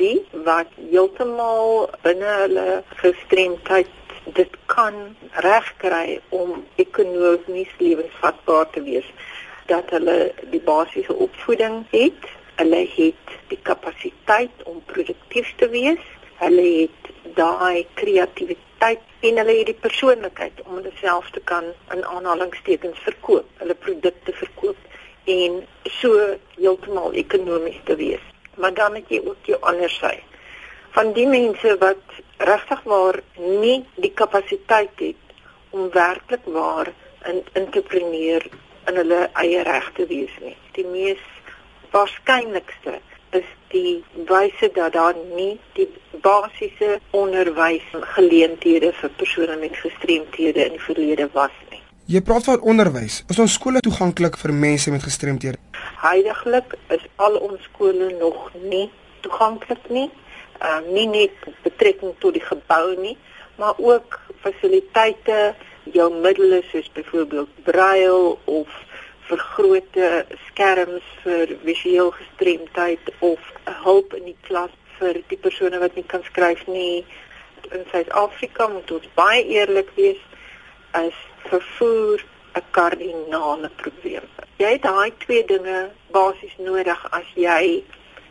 die wat heeltemal binne hulle gestremdheid dit kan regkry om ekonomies lewensvatbaar te wees. Dat hulle die basiese opvoeding het hulle het die kapasiteit om produktief te wees hulle het daai kreatiwiteit en hulle het die persoonlikheid om hulle self te kan in aanhalingstekens verkoop hulle produkte verkoop en so heeltemal ekonomies te wees maar dan het jy ook jou ander sy van die mense wat regtig waar nie die kapasiteit het om werklik waar 'n entrepreneur in hulle eie reg te wees nie. Die mees waarskynlikste is die wyse dat daar nie die basiese onderwys geleenthede vir persone met gestremthede in die verlede was nie. Jy praat van onderwys. Is ons skole toeganklik vir mense met gestremthede? Heidiglik is al ons skole nog nie toeganklik nie uh, nie net betrekking tot die gebou nie, maar ook fasiliteite, jou middele soos byvoorbeeld braille of vergrote skerms vir visueel gestremdheid of hulp in die klas vir die persone wat nie kan skryf nie. In Suid-Afrika moet ons baie eerlik wees, as vervoer 'n kardinale probleem. Jy het daai twee dinge basies nodig as jy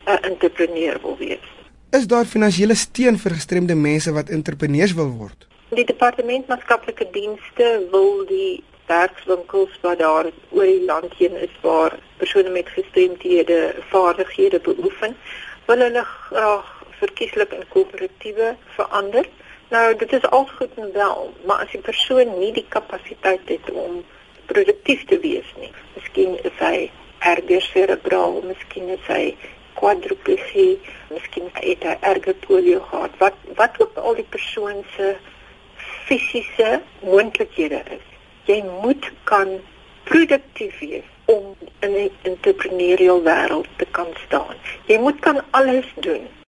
'n entrepreneur wil wees. Is daar finansiële steun vir gestremde mense wat entrepreneurs wil word? Die departement maatskaplike dienste wil die werkswinkels wat daar oor die land heen is waar persone met gestremthede vaardighede beoefen, wil hulle graag verkieslik in koöperatiewe verander. Nou dit is al goed en wel, maar as 'n persoon nie die kapasiteit het om produktief te wees nie, hy erger cerebraal, miskien is hy kwadriplegie, miskien het hy erge polio gehad. Wat wat ook al die persoon se fisiese moontlikhede is. Jy moet kan produktief wees om in 'n entrepreneurial wêreld te kan staan. Jy moet kan alles doen